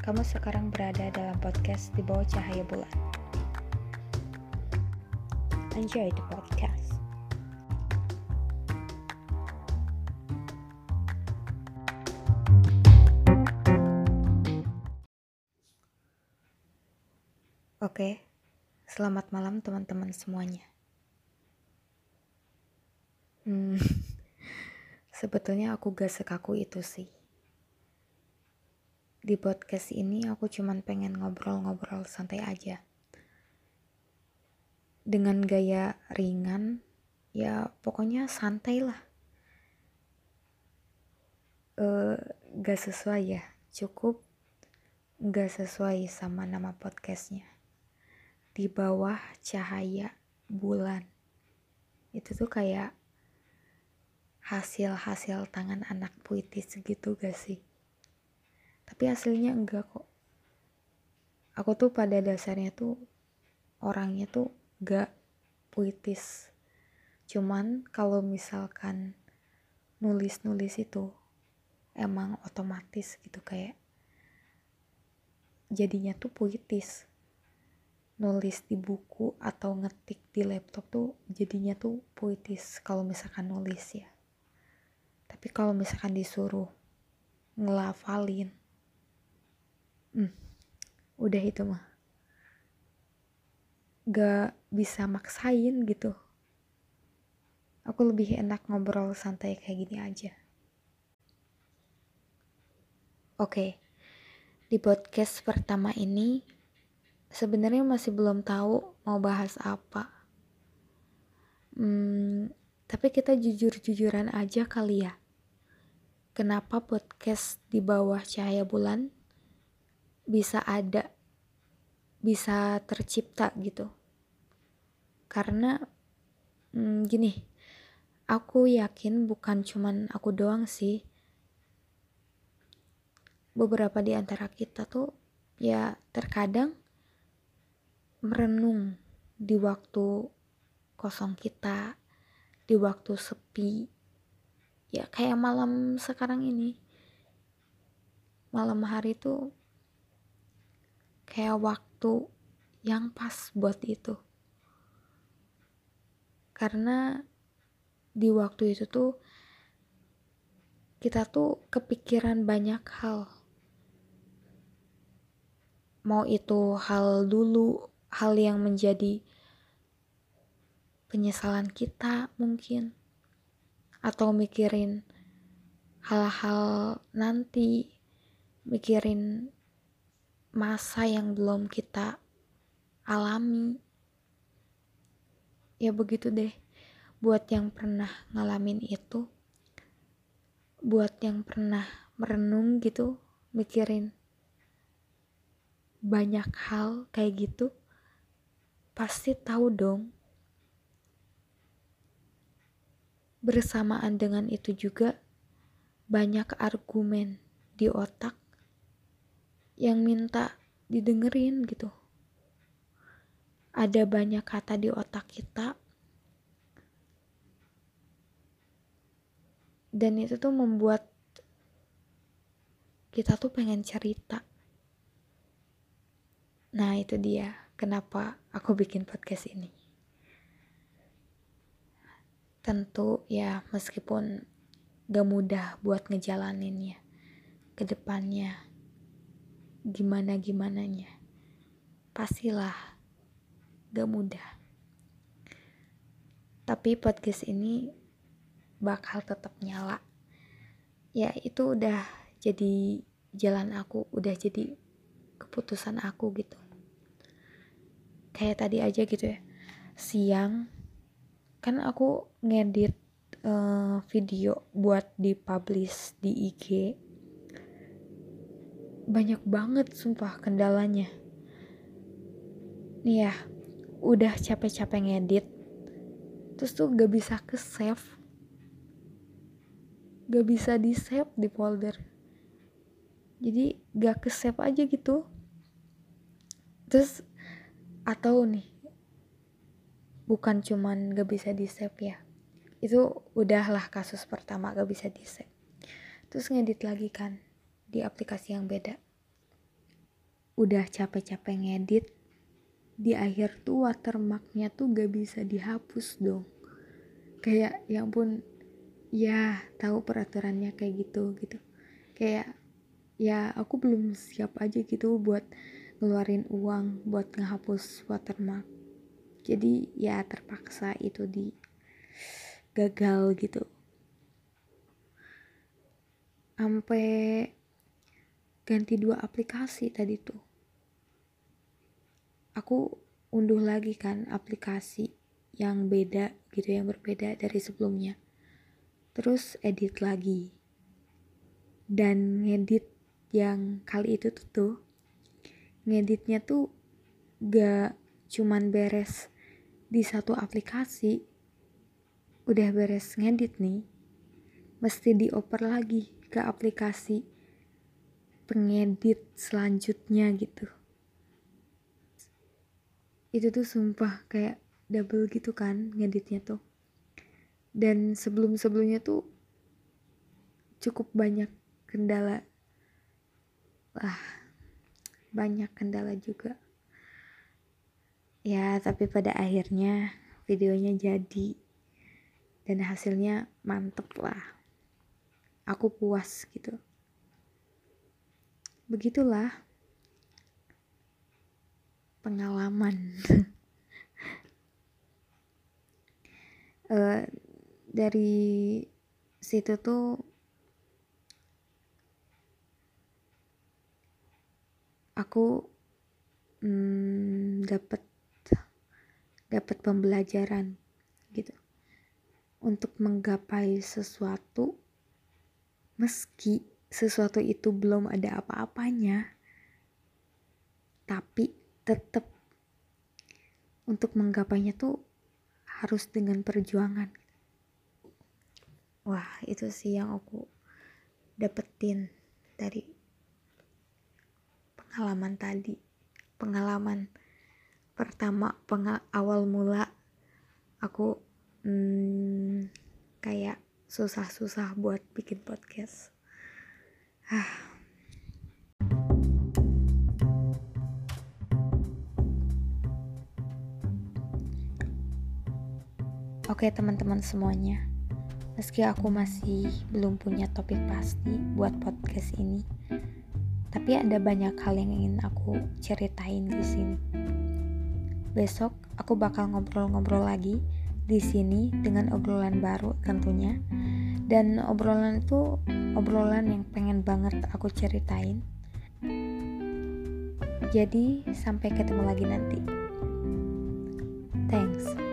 Kamu sekarang berada dalam podcast di bawah cahaya bulan. Enjoy the podcast. Oke, selamat malam teman-teman semuanya. Hmm, sebetulnya aku gak sekaku itu sih. Di podcast ini aku cuman pengen ngobrol-ngobrol santai aja. Dengan gaya ringan, ya pokoknya santai lah. Uh, gak sesuai ya, cukup gak sesuai sama nama podcastnya di bawah cahaya bulan. Itu tuh kayak hasil-hasil tangan anak puitis gitu gak sih? Tapi aslinya enggak kok. Aku tuh pada dasarnya tuh orangnya tuh gak puitis. Cuman kalau misalkan nulis-nulis itu emang otomatis gitu kayak jadinya tuh puitis nulis di buku atau ngetik di laptop tuh jadinya tuh puitis kalau misalkan nulis ya tapi kalau misalkan disuruh ngelafalin hmm, udah itu mah. Gak bisa maksain gitu. Aku lebih enak ngobrol santai kayak gini aja. Oke. Di podcast pertama ini sebenarnya masih belum tahu mau bahas apa. Hmm, tapi kita jujur-jujuran aja kali ya. Kenapa podcast di bawah cahaya bulan bisa ada, bisa tercipta gitu? Karena hmm, gini, aku yakin bukan cuman aku doang sih. Beberapa di antara kita tuh ya terkadang merenung di waktu kosong kita, di waktu sepi. Ya kayak malam sekarang ini. Malam hari tuh kayak waktu yang pas buat itu. Karena di waktu itu tuh kita tuh kepikiran banyak hal. Mau itu hal dulu hal yang menjadi penyesalan kita mungkin atau mikirin hal-hal nanti mikirin masa yang belum kita alami ya begitu deh buat yang pernah ngalamin itu buat yang pernah merenung gitu mikirin banyak hal kayak gitu pasti tahu dong. Bersamaan dengan itu juga banyak argumen di otak yang minta didengerin gitu. Ada banyak kata di otak kita dan itu tuh membuat kita tuh pengen cerita. Nah, itu dia kenapa aku bikin podcast ini. Tentu ya meskipun gak mudah buat ngejalaninnya ke depannya gimana gimananya. Pastilah gak mudah. Tapi podcast ini bakal tetap nyala. Ya itu udah jadi jalan aku udah jadi keputusan aku gitu. Kayak tadi aja gitu ya. Siang kan aku ngedit uh, video buat dipublish di IG banyak banget sumpah kendalanya. Nih ya udah capek-capek ngedit terus tuh gak bisa ke save gak bisa di save di folder. Jadi gak ke save aja gitu. Terus atau nih bukan cuman gak bisa di save ya itu udahlah kasus pertama gak bisa di save terus ngedit lagi kan di aplikasi yang beda. Udah capek-capek ngedit di akhir tuh watermarknya tuh gak bisa dihapus dong. Kayak ya ampun ya tahu peraturannya kayak gitu gitu. Kayak ya aku belum siap aja gitu buat ngeluarin uang buat ngehapus watermark. Jadi ya terpaksa itu di gagal gitu. Sampai ganti dua aplikasi tadi tuh. Aku unduh lagi kan aplikasi yang beda gitu yang berbeda dari sebelumnya. Terus edit lagi. Dan ngedit yang kali itu tuh, ngeditnya tuh gak cuman beres di satu aplikasi udah beres ngedit nih mesti dioper lagi ke aplikasi pengedit selanjutnya gitu. Itu tuh sumpah kayak double gitu kan ngeditnya tuh. Dan sebelum-sebelumnya tuh cukup banyak kendala. Lah banyak kendala juga. Ya tapi pada akhirnya videonya jadi. Dan hasilnya mantep lah. Aku puas gitu begitulah pengalaman. Uh, dari situ tuh aku hmm, dapat dapat pembelajaran gitu. Untuk menggapai sesuatu meski sesuatu itu belum ada apa-apanya tapi tetap untuk menggapainya tuh harus dengan perjuangan. Wah itu sih yang aku dapetin dari pengalaman tadi. Pengalaman pertama pengal awal mula aku hmm, kayak susah-susah buat bikin podcast Oke teman-teman semuanya, meski aku masih belum punya topik pasti buat podcast ini, tapi ada banyak hal yang ingin aku ceritain di sini. Besok aku bakal ngobrol-ngobrol lagi di sini dengan obrolan baru tentunya. Dan obrolan itu obrolan yang pengen banget aku ceritain. Jadi sampai ketemu lagi nanti. Thanks.